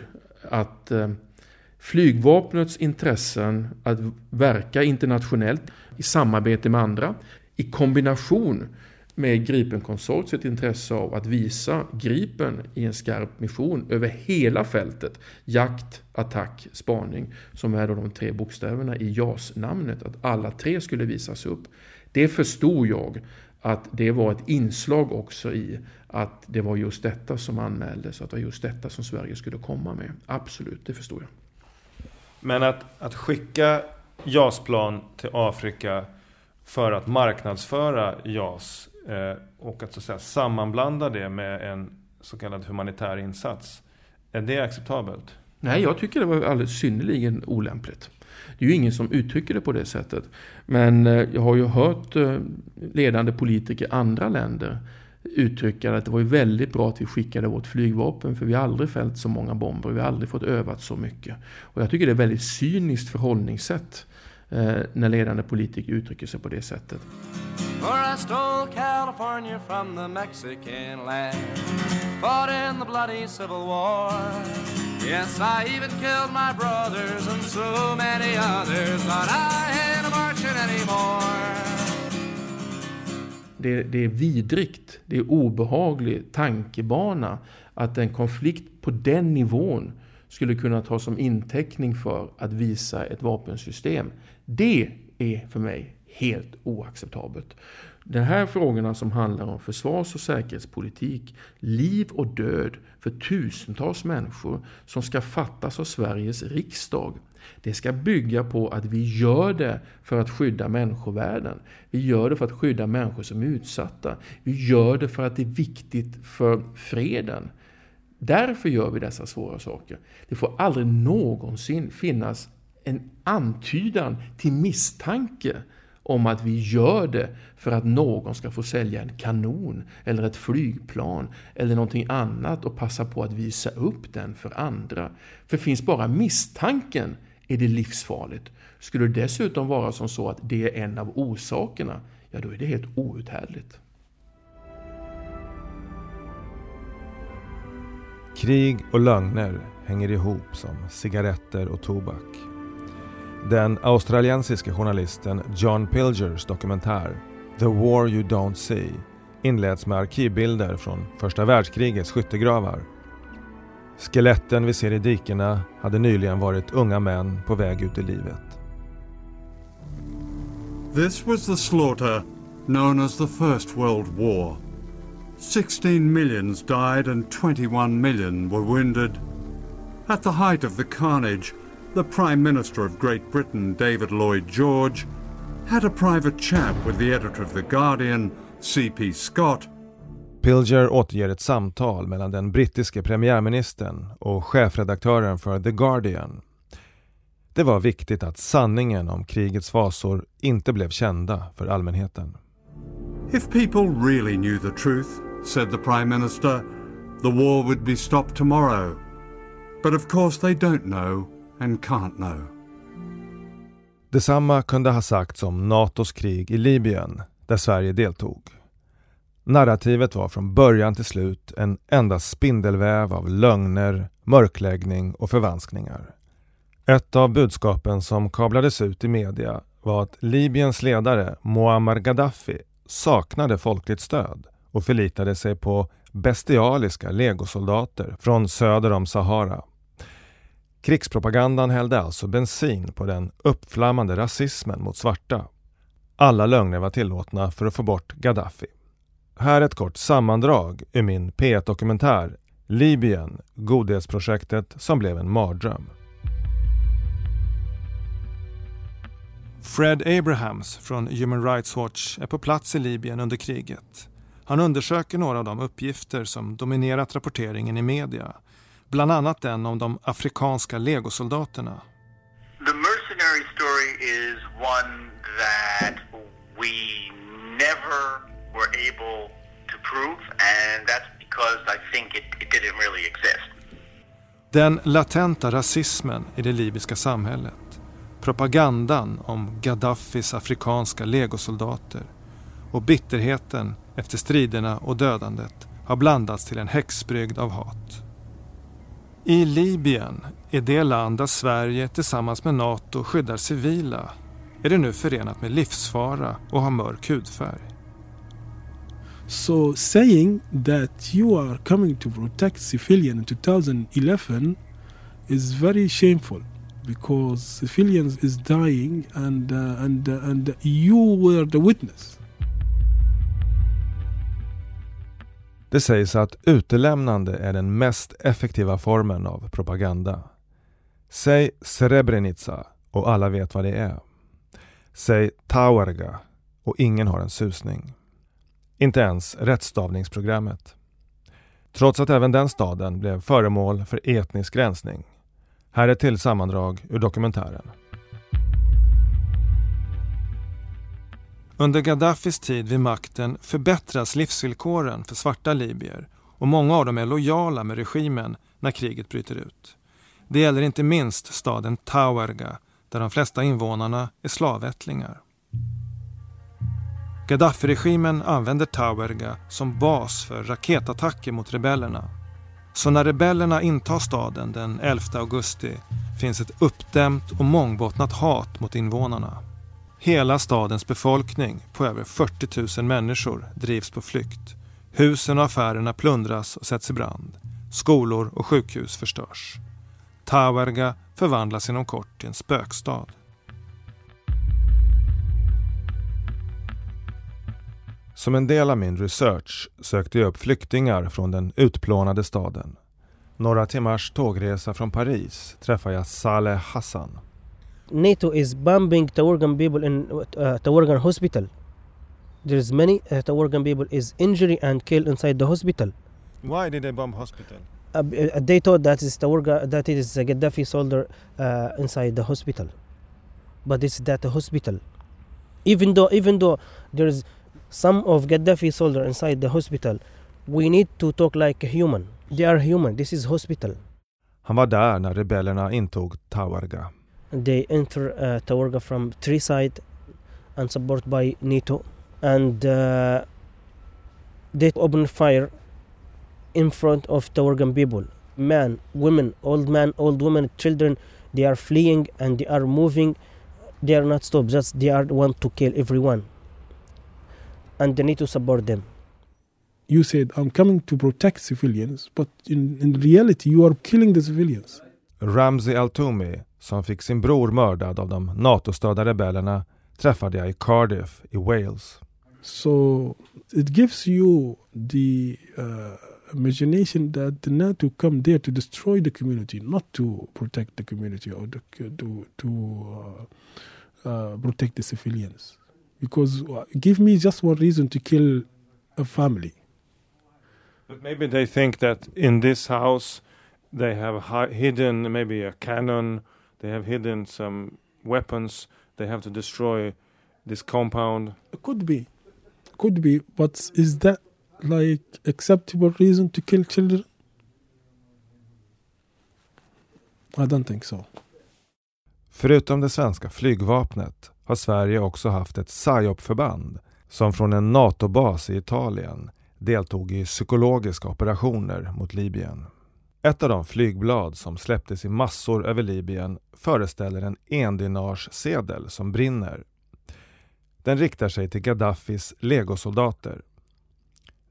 Speaker 25: att eh, flygvapnets intressen att verka internationellt i samarbete med andra i kombination med Gripen-konsortiet intresse av att visa Gripen i en skarp mission över hela fältet. Jakt, attack, spaning, som är då de tre bokstäverna i JAS-namnet. Att alla tre skulle visas upp. Det förstod jag att det var ett inslag också i att det var just detta som anmäldes, att det var just detta som Sverige skulle komma med. Absolut, det förstod jag.
Speaker 2: Men att, att skicka JAS-plan till Afrika för att marknadsföra JAS Eh, och att så att säga sammanblanda det med en så kallad humanitär insats. Är det acceptabelt?
Speaker 25: Nej, jag tycker det var alldeles synnerligen olämpligt. Det är ju ingen som uttrycker det på det sättet. Men eh, jag har ju hört eh, ledande politiker i andra länder uttrycka att det var ju väldigt bra att vi skickade vårt flygvapen för vi har aldrig fällt så många bomber, vi har aldrig fått övat så mycket. Och jag tycker det är ett väldigt cyniskt förhållningssätt när ledande politiker uttrycker sig på det sättet. For I stole California from the Mexican land. Fought in the bloody Civil War. Yes, I even killed my brothers and so many others, but I ain't marching anymore. Det, det är vidrigt, det är obehaglig tankebana att en konflikt på den nivån skulle kunna tas som inteckning för att visa ett vapensystem. Det är för mig helt oacceptabelt. De här frågorna som handlar om försvars och säkerhetspolitik, liv och död för tusentals människor som ska fattas av Sveriges riksdag. Det ska bygga på att vi gör det för att skydda människovärden. Vi gör det för att skydda människor som är utsatta. Vi gör det för att det är viktigt för freden. Därför gör vi dessa svåra saker. Det får aldrig någonsin finnas en antydan till misstanke om att vi gör det för att någon ska få sälja en kanon eller ett flygplan eller någonting annat och passa på att visa upp den för andra. För finns bara misstanken är det livsfarligt. Skulle det dessutom vara som så att det är en av orsakerna, ja då är det helt outhärdligt.
Speaker 1: Krig och lögner hänger ihop som cigaretter och tobak. Den australiensiske journalisten John Pilgers dokumentär The War You Don't See inleds med arkivbilder från första världskrigets skyttegravar. Skeletten vi ser i dikena hade nyligen varit unga män på väg ut i livet.
Speaker 26: This was the slaughter known as the First World War. 16 millions died and 21 million were wounded. At the height of the carnage, the Prime Minister of Great Britain, David Lloyd George, had a private chat with the editor of The Guardian, C.P. Scott.
Speaker 1: Pilger återger ett samtal mellan den brittiske premiärministern och chefredaktören för The Guardian. Det var viktigt att sanningen om krigets fasor inte blev kända för allmänheten.
Speaker 26: If people really knew the truth, said the Prime Minister, the war would be stopped tomorrow. But of course they don't know and can't know.
Speaker 1: Detsamma kunde ha sagts om NATOs krig i Libyen, där Sverige deltog. Narrativet var från början till slut en enda spindelväv av lögner, mörkläggning och förvanskningar. Ett av budskapen som kablades ut i media var att Libyens ledare Muammar Gaddafi saknade folkligt stöd och förlitade sig på bestialiska legosoldater från söder om Sahara. Krigspropagandan hällde alltså bensin på den uppflammande rasismen mot svarta. Alla lögner var tillåtna för att få bort Gaddafi. Här ett kort sammandrag ur min P1-dokumentär Libyen, godhetsprojektet som blev en mardröm. Fred Abrahams från Human Rights Watch är på plats i Libyen under kriget. Han undersöker några av de uppgifter som dominerat rapporteringen i media. Bland annat den om de afrikanska legosoldaterna.
Speaker 27: The mercenary story is one that we never were able to prove and that's because I think it, it didn't really exist.
Speaker 1: Den latenta rasismen i det libyska samhället. Propagandan om Gaddafis afrikanska legosoldater och bitterheten efter striderna och dödandet har blandats till en häxbrygd av hat. I Libyen, i det land där Sverige tillsammans med NATO skyddar civila, är det nu förenat med livsfara och ha mörk hudfärg.
Speaker 28: So saying that you are coming to protect civilians in 2011 is very shameful because civilians is dying and uh, and uh, and you were the witness.
Speaker 1: Det sägs att utelämnande är den mest effektiva formen av propaganda. Säg Srebrenica och alla vet vad det är. Säg Tawarga och ingen har en susning. Inte ens rättstavningsprogrammet. Trots att även den staden blev föremål för etnisk rensning. Här är ett till sammandrag ur dokumentären. Under Gaddafis tid vid makten förbättras livsvillkoren för svarta libyer och många av dem är lojala med regimen när kriget bryter ut. Det gäller inte minst staden Tauerga där de flesta invånarna är slavättlingar. Gaddafi-regimen använder Tauerga som bas för raketattacker mot rebellerna. Så när rebellerna intar staden den 11 augusti finns ett uppdämt och mångbottnat hat mot invånarna. Hela stadens befolkning på över 40 000 människor drivs på flykt. Husen och affärerna plundras och sätts i brand. Skolor och sjukhus förstörs. Tawerga förvandlas inom kort till en spökstad. Som en del av min research sökte jag upp flyktingar från den utplånade staden. Några timmars tågresa från Paris träffar jag Saleh Hassan.
Speaker 12: NATO is bombing Tawargan people in uh, Tawargan hospital. There's many uh, Tawargan people is injured and killed inside the hospital.
Speaker 1: Why did they bomb hospital?
Speaker 12: Uh, uh, they thought that is Tawarga that it is a Gaddafi soldier uh, inside the hospital, but it's that hospital. Even though even though there's some of Gaddafi soldier inside the hospital, we need to talk like a human. They are human. This is hospital.
Speaker 1: Han var där när rebellerna intog Tawarga.
Speaker 12: They enter uh, Tawarga from three side and supported by NATO, and uh, they open fire in front of Tawargan people. men, women, old men, old women, children, they are fleeing and they are moving. They are not stopped, just they are want to kill everyone. And they need to support them.
Speaker 28: You said, I'm coming to protect civilians, but in, in reality you are killing the civilians.
Speaker 1: Ramzi Al-Toumi, som fick sin bror mördad av de NATO-stödda rebellerna, träffade jag i Cardiff i Wales.
Speaker 28: So it gives you the uh, imagination that the NATO come there to destroy the community, not to protect the community or to to, to uh, uh, protect the civilians. Because uh, give me just one reason to kill a family.
Speaker 2: But maybe they think that in this house they have hi- hidden maybe a cannon, they have hidden some weapons, they have to destroy this compound.
Speaker 28: Could be, could be, but is that like acceptable reason to kill children? I don't think so.
Speaker 1: Förutom det svenska flygvapnet har Sverige också haft ett PSYOP-förband som från en NATO-bas i Italien deltog i psykologiska operationer mot Libyen. Ett av de flygblad som släpptes i massor över Libyen föreställer en endinarssedel som brinner. Den riktar sig till Gaddafis legosoldater.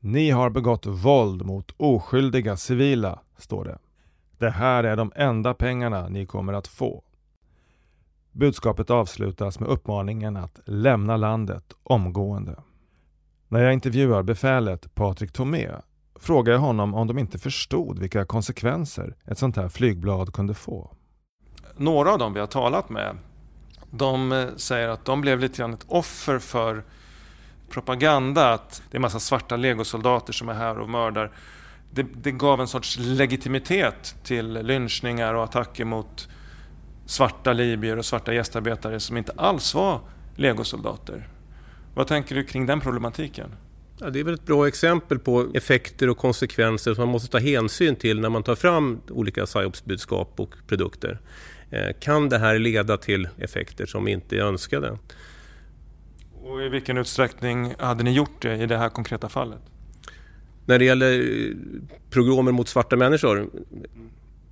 Speaker 1: Ni har begått våld mot oskyldiga civila, står det. Det här är de enda pengarna ni kommer att få. Budskapet avslutas med uppmaningen att lämna landet omgående. När jag intervjuar befälet Patrik Tomé frågar jag honom om de inte förstod vilka konsekvenser ett sånt här flygblad kunde få.
Speaker 2: Några av dem vi har talat med de eh, säger att de blev lite grann ett offer för propaganda. Att det är massa svarta legosoldater som är här och mördar. Det, det gav en sorts legitimitet till lynchningar och attacker mot svarta libyer och svarta gästarbetare som inte alls var legosoldater. Vad tänker du kring den problematiken?
Speaker 29: Ja, det är väl ett bra exempel på effekter och konsekvenser som man måste ta hänsyn till när man tar fram olika psyops-budskap och produkter. Eh, kan det här leda till effekter som inte är önskade?
Speaker 2: Och i vilken utsträckning hade ni gjort det i det här konkreta fallet?
Speaker 29: När det gäller eh, progromer mot svarta människor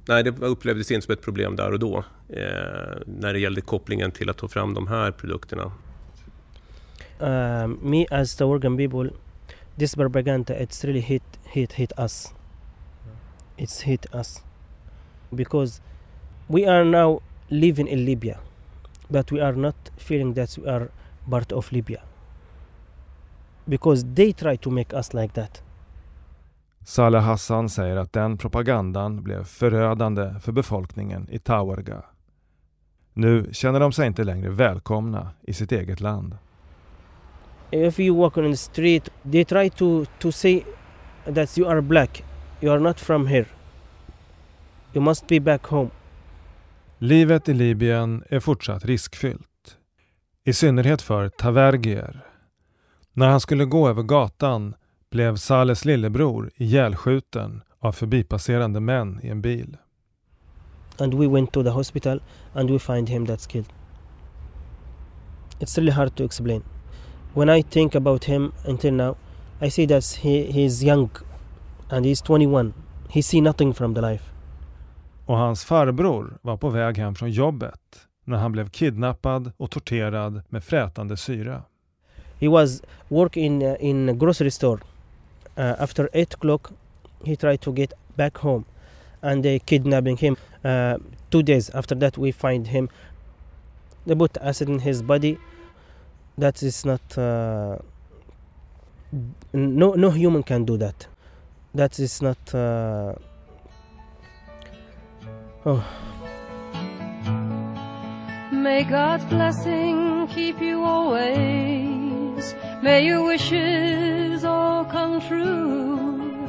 Speaker 29: Nej, det upplevdes inte som ett problem där och då eh, när det gällde kopplingen till att ta fram de här produkterna.
Speaker 12: Uh, me as the Oregon people, this propaganda it's really hit hit hit us. It's hit us because we are now living in Libya, but we are not feeling that we are part of Libya because they try to make us like that.
Speaker 1: Saleh Hassan säger att den propagandan blev förödande för befolkningen i Tawarga. Nu känner de sig inte längre välkomna i sitt eget land.
Speaker 12: If you walk on the street, they try to, to say that you are black, you are not from here. You must be back home.
Speaker 1: Livet i Libyen är fortsatt riskfyllt. I synnerhet för Tavergier. När han skulle gå över gatan blev Sales lillebror ihjälskjuten av förbipasserande män i en bil.
Speaker 12: And we went to the hospital and we find him that's killed. It's really hard to explain. When I think about him until now, I see that he, he's young and he's 21. He see nothing from the life.
Speaker 1: Och hans farbror var på väg hem från jobbet när han blev kidnappad och torterad med frätande syra.
Speaker 12: He was working in, uh, in a grocery store. Uh, after 8 o'clock, he tried to get back home and they kidnapping him. Uh, two days after that, we find him. They put acid in his body. That is not. Uh, no, no human can do that. That is not. Uh, oh.
Speaker 30: May God's blessing keep you always. May your wishes all come true.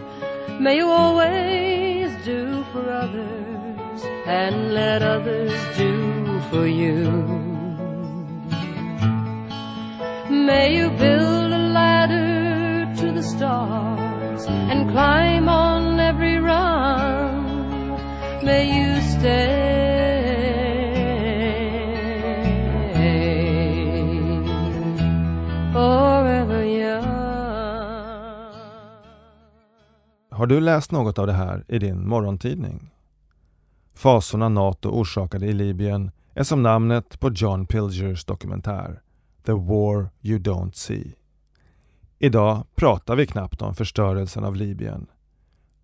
Speaker 30: May you always do for others and let others do for you. May you build a ladder to the stars and climb on every rung. May you stay forever young.
Speaker 1: Har Har du läst något av det här i din morgontidning? Fasorna NATO orsakade i Libyen är som namnet på John Pilgers dokumentär The War You Don't See. Idag pratar vi knappt om förstörelsen av Libyen.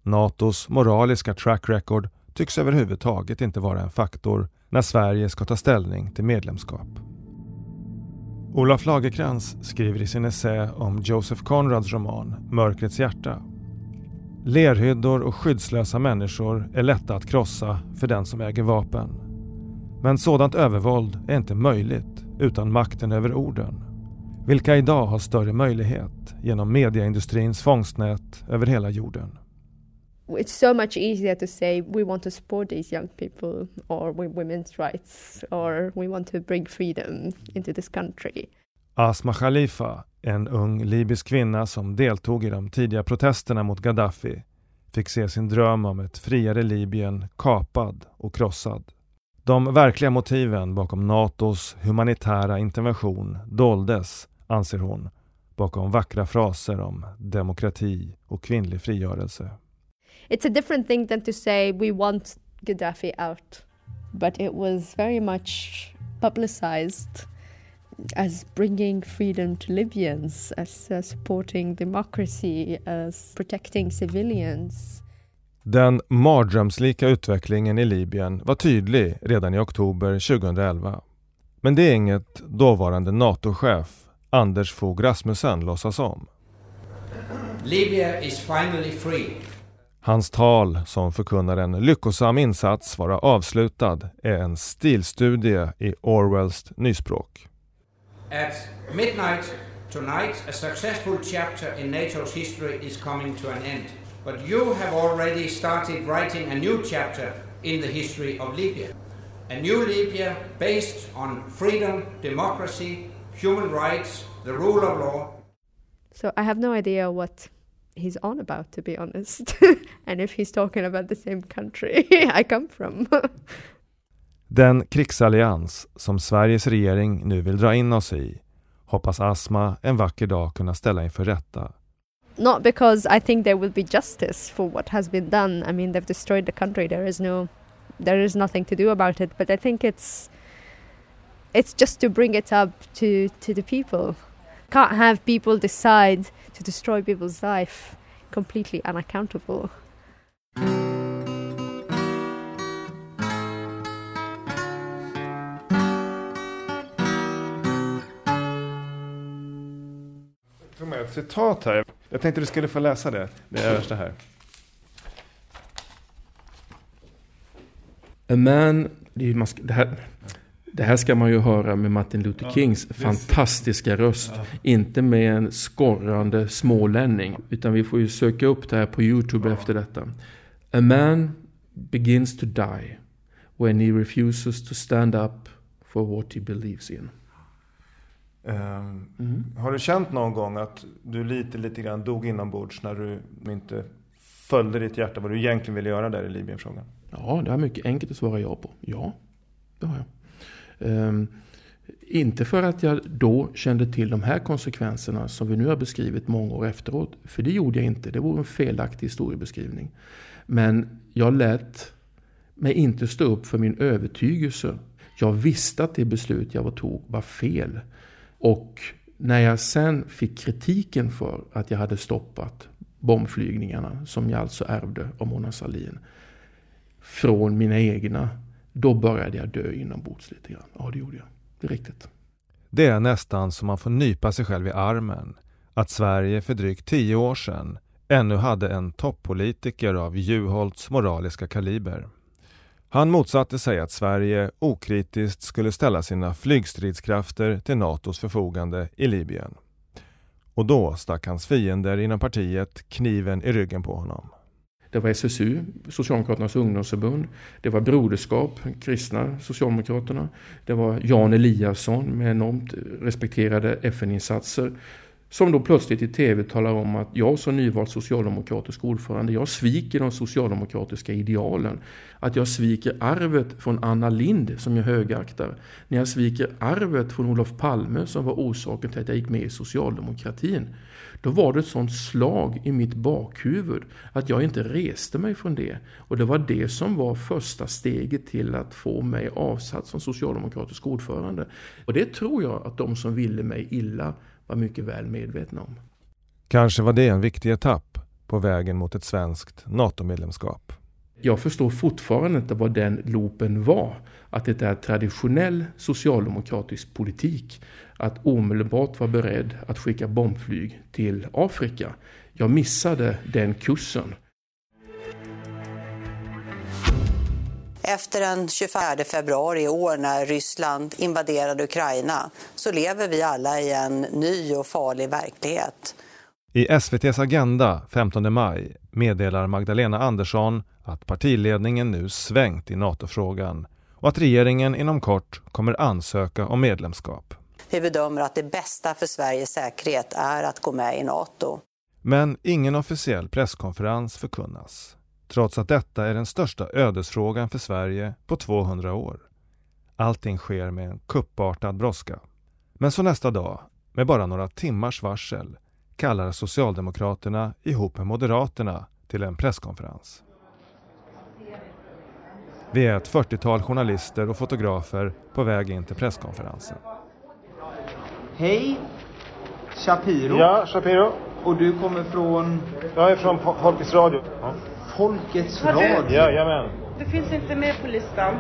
Speaker 1: NATOs moraliska track record tycks överhuvudtaget inte vara en faktor när Sverige ska ta ställning till medlemskap. Olof Lagerkrans skriver i sin essä om Joseph Conrads roman Mörkrets hjärta. Lerhyddor och skyddslösa människor är lätta att krossa för den som äger vapen. Men sådant övervåld är inte möjligt utan makten över orden. Vilka idag har större möjlighet genom mediaindustrins fångstnät över hela jorden.
Speaker 31: it's so much easier to say we want to support these young people or women's rights or we want to bring freedom into this country.
Speaker 1: Asma Khalifa, en ung libysk kvinna som deltog i de tidiga protesterna mot Gaddafi, fick se sin dröm om ett friare Libyen kapad och krossad. De verkliga motiven bakom NATOs humanitära intervention doldes, anser hon, bakom vackra fraser om demokrati och kvinnlig frigörelse.
Speaker 31: It's a different thing than to say we want Gaddafi out, but it was very much publicized as bringing freedom to Libyans, as uh, supporting democracy, as protecting civilians.
Speaker 1: Den mardrömslika utvecklingen i Libyen var tydlig redan i oktober 2011. Men det är inget dåvarande NATO-chef Anders Fogh Rasmussen låtsas om.
Speaker 32: Libya is finally free.
Speaker 1: Hans tal, som förkunnar en lyckosam insats vara avslutad, är en stilstudie i Orwells nyspråk.
Speaker 32: At midnight tonight, a successful chapter in NATO's history is coming to an end. But you have already started writing a new chapter in the history of Libya. A new Libya based on freedom, democracy, human rights, the rule of law.
Speaker 31: So I have no idea what he's on about, to be honest. and if he's talking about the same country I come from.
Speaker 1: Den krigsallians som Sveriges regering nu vill dra in oss i hoppas Asma en vacker dag kunna ställa inför rätta.
Speaker 31: Not because I think there will be justice for what has been done. I mean, they've destroyed the country. There is no, there is nothing to do about it. But I think it's, it's just to bring it up to to the people. Can't have people decide to destroy people's life completely unaccountable.
Speaker 2: Ett citat här. Jag tänkte du skulle få läsa det. Det är översta här.
Speaker 25: A man, det här, det här ska man ju höra med Martin Luther Kings ja, fantastiska röst. Ja. Inte med en skorrande smålänning. Utan vi får ju söka upp det här på Youtube ja. efter detta. A man begins to die when he refuses to stand up for what he believes in.
Speaker 2: Um, mm. Har du känt någon gång att du lite, lite grann dog inombords när du inte följde ditt hjärta vad du egentligen ville göra där i Libyenfrågan?
Speaker 25: Ja, det är mycket enkelt att svara ja på. Ja, det har jag. Um, inte för att jag då kände till de här konsekvenserna som vi nu har beskrivit många år efteråt. För det gjorde jag inte. Det vore en felaktig historiebeskrivning. Men jag lät mig inte stå upp för min övertygelse. Jag visste att det beslut jag tog var fel. Och när jag sen fick kritiken för att jag hade stoppat bombflygningarna som jag alltså ärvde av Mona Sahlin från mina egna då började jag dö inombords lite grann. Ja, det gjorde jag. Det är riktigt.
Speaker 1: Det är nästan som man får nypa sig själv i armen. Att Sverige för drygt tio år sedan ännu hade en toppolitiker av Juholts moraliska kaliber. Han motsatte sig att Sverige okritiskt skulle ställa sina flygstridskrafter till NATOs förfogande i Libyen. Och då stack hans fiender inom partiet kniven i ryggen på honom.
Speaker 25: Det var SSU, Socialdemokraternas ungdomsförbund. Det var Broderskap, kristna Socialdemokraterna. Det var Jan Eliasson med enormt respekterade FN-insatser som då plötsligt i tv talar om att jag som nyvald socialdemokratisk ordförande, jag sviker de socialdemokratiska idealen. Att jag sviker arvet från Anna Lind som jag högaktar. När jag sviker arvet från Olof Palme som var orsaken till att jag gick med i socialdemokratin. Då var det ett sånt slag i mitt bakhuvud att jag inte reste mig från det. Och det var det som var första steget till att få mig avsatt som socialdemokratisk ordförande. Och det tror jag att de som ville mig illa var mycket väl medvetna om.
Speaker 1: Kanske var det en viktig etapp på vägen mot ett svenskt NATO-medlemskap.
Speaker 25: Jag förstår fortfarande inte vad den loopen var. Att det är traditionell socialdemokratisk politik att omedelbart vara beredd att skicka bombflyg till Afrika. Jag missade den kursen.
Speaker 33: Efter den 24 februari i år när Ryssland invaderade Ukraina så lever vi alla i en ny och farlig verklighet.
Speaker 1: I SVTs Agenda 15 maj meddelar Magdalena Andersson att partiledningen nu svängt i NATO-frågan och att regeringen inom kort kommer ansöka om medlemskap.
Speaker 33: Vi bedömer att det bästa för Sveriges säkerhet är att gå med i NATO.
Speaker 1: Men ingen officiell presskonferens förkunnas trots att detta är den största ödesfrågan för Sverige på 200 år. Allting sker med en kuppartad brådska. Men så nästa dag, med bara några timmars varsel, kallar Socialdemokraterna ihop med Moderaterna till en presskonferens. Vi är ett 40-tal journalister och fotografer på väg in till presskonferensen.
Speaker 34: Hej! Shapiro.
Speaker 2: Ja, Shapiro.
Speaker 34: Och du kommer från?
Speaker 2: Jag är från Folkets Radio. Ja.
Speaker 34: Folkets
Speaker 2: Har du-
Speaker 34: Radio?
Speaker 2: Jajamän.
Speaker 35: Du finns inte med på listan.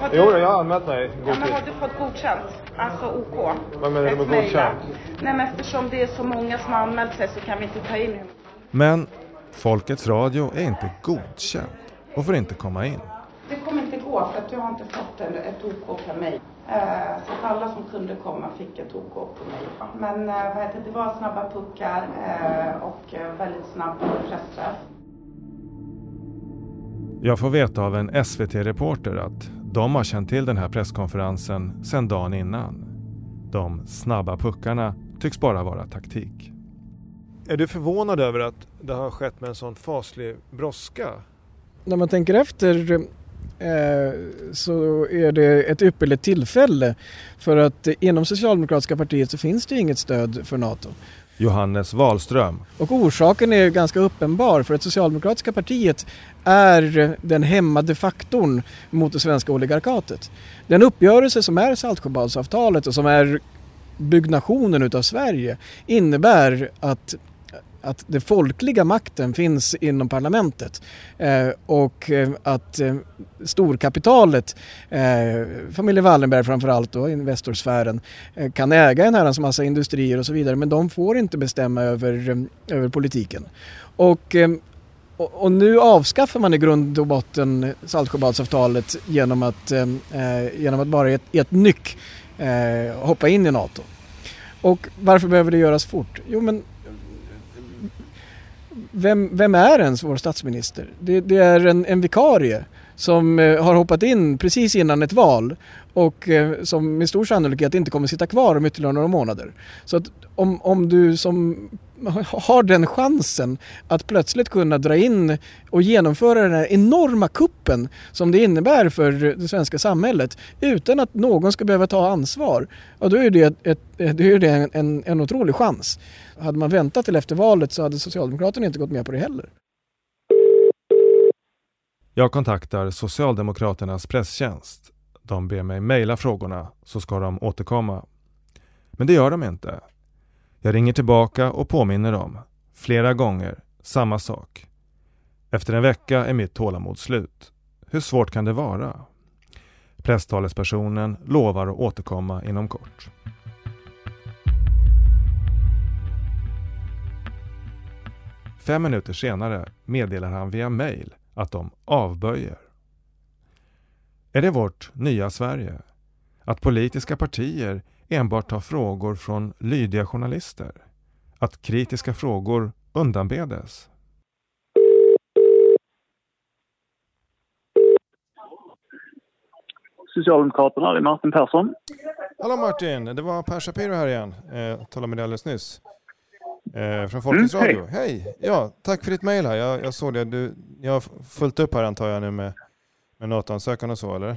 Speaker 35: Har
Speaker 2: Jo, jag har anmält mig
Speaker 35: Ja, men har du fått godkänt? Alltså OK?
Speaker 2: Vad menar du med
Speaker 35: Ett mejl, va?
Speaker 2: godkänt?
Speaker 35: Nej, men eftersom det är så många som har anmält sig så kan vi inte ta in hur
Speaker 1: Men Folkets Radio är inte godkänt och får inte komma in.
Speaker 35: Det kommer inte gå för att jag har inte fått en- ett OK per mejl. Eh, Så att alla som kunde komma fick ett OK på mejl. Men eh, vad heter det, det var snabba puckar eh, och eh, väldigt snabb pressträff.
Speaker 1: Jag får veta av en SVT-reporter att de har känt till den här presskonferensen sedan dagen innan. De snabba puckarna tycks bara vara taktik.
Speaker 2: Är du förvånad över att det har skett med en sån faslig brådska?
Speaker 6: När man tänker efter eh, så är det ett ypperligt tillfälle för att inom Socialdemokratiska partiet så finns det inget stöd för NATO.
Speaker 1: Johannes Wahlström,
Speaker 6: Och orsaken är ganska uppenbar för att Socialdemokratiska partiet är den hämmade faktorn mot det svenska oligarkatet. Den uppgörelse som är Saltsjöbadsavtalet och som är byggnationen utav Sverige innebär att att den folkliga makten finns inom parlamentet eh, och eh, att eh, storkapitalet, eh, familjen Wallenberg framförallt och Investorsfären, eh, kan äga en herrans massa industrier och så vidare men de får inte bestämma över, eh, över politiken. Och, eh, och, nu avskaffar man i grund och botten Saltsjöbadsavtalet genom att, eh, eh, genom att bara i ett, i ett nyck eh, hoppa in i NATO. Och varför behöver det göras fort? Jo men vem, vem är ens vår statsminister? Det, det är en, en vikarie som eh, har hoppat in precis innan ett val och eh, som med stor sannolikhet inte kommer sitta kvar om ytterligare några månader. Så att om, om du som har den chansen att plötsligt kunna dra in och genomföra den här enorma kuppen som det innebär för det svenska samhället utan att någon ska behöva ta ansvar. Ja, då är det, ett, ett, då är det en, en, en otrolig chans. Hade man väntat till efter valet så hade Socialdemokraterna inte gått med på det heller.
Speaker 1: Jag kontaktar Socialdemokraternas presstjänst. De ber mig mejla frågorna så ska de återkomma. Men det gör de inte. Jag ringer tillbaka och påminner dem. Flera gånger, samma sak. Efter en vecka är mitt tålamod slut. Hur svårt kan det vara? Presstalespersonen lovar att återkomma inom kort. Fem minuter senare meddelar han via mail att de avböjer. Är det vårt nya Sverige? Att politiska partier enbart tar frågor från lydiga journalister? Att kritiska frågor undanbedes?
Speaker 36: Socialdemokraterna, det är Martin Persson.
Speaker 2: Hallå Martin, det var Per Shapiro här igen. Eh, talade med dig alldeles nyss. Eh, från Folkets
Speaker 35: Mm,
Speaker 2: Radio. Hej! Ja, tack för ditt mejl här. Jag, jag såg det. Du, jag har fullt upp här antar jag nu med, med NATO-ansökan och så, eller?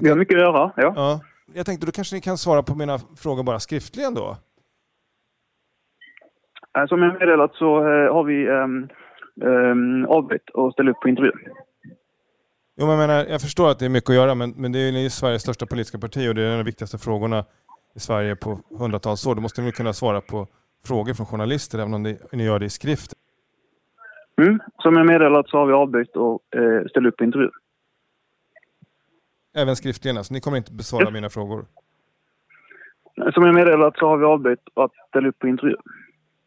Speaker 35: Vi har mycket att göra, ja.
Speaker 2: ja. Jag tänkte då kanske ni kan svara på mina frågor bara skriftligen då?
Speaker 35: Eh, Som jag meddelat så eh, har vi um, um, avbytt och ställt upp på intervju.
Speaker 2: Jo, men jag, menar, jag förstår att det är mycket att göra, men, men det är ju Sveriges största politiska parti och det är en av de viktigaste frågorna i Sverige på hundratals år. Då måste ni kunna svara på frågor från journalister, även om ni gör det i skrift.
Speaker 35: Mm. Som jag meddelat så har vi avbytt och eh, ställt upp på intervju.
Speaker 2: Även skriftligen, alltså. Ni kommer inte besvara
Speaker 35: Ja.
Speaker 2: mina frågor.
Speaker 35: Som jag meddelat så har vi avbytt och ställa upp på intervju.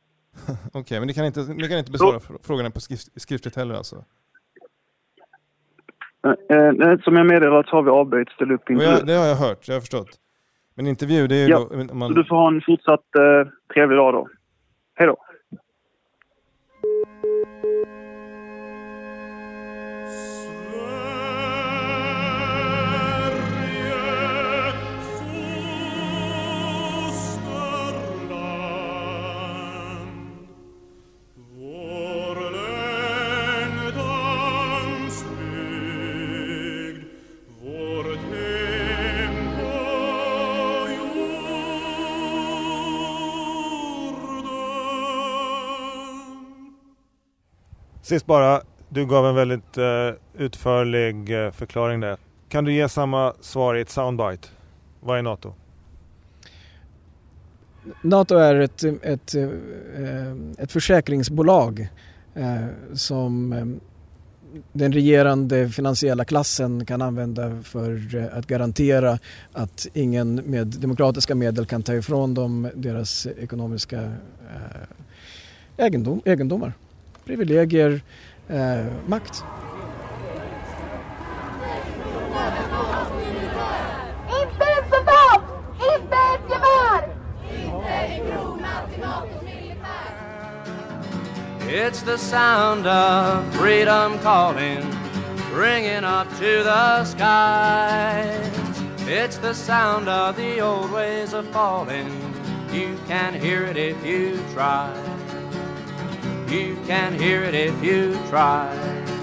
Speaker 2: Okej, men ni kan inte, ni kan inte besvara fr- frågorna på skrift, skriftligt heller alltså?
Speaker 35: Eh, som jag meddelat så har vi avbytt och ställt upp på intervju.
Speaker 2: jag, det har jag hört, jag har förstått. Men intervju, det är ju
Speaker 35: Ja,
Speaker 2: då, om
Speaker 35: Så
Speaker 2: man...
Speaker 35: du får ha en fortsatt eh, trevlig dag då. Hej då.
Speaker 2: Sist bara, du gav en väldigt eh, utförlig eh, förklaring där. Kan du ge samma svar i ett soundbite? Vad är NATO?
Speaker 6: NATO är ett, ett, eh, ett försäkringsbolag som den regerande finansiella klassen kan använda för att garantera att ingen med demokratiska medel kan ta ifrån dem deras ekonomiska egendom, egendomar, privilegier, eh, makt.
Speaker 37: Inte en soldat! Inte ett gevär! Inte en krona till Natos militär!
Speaker 38: It's the sound of freedom calling, ringing up to the skies. It's the sound of the old ways of falling. You can hear it if you try. You can hear it if you try.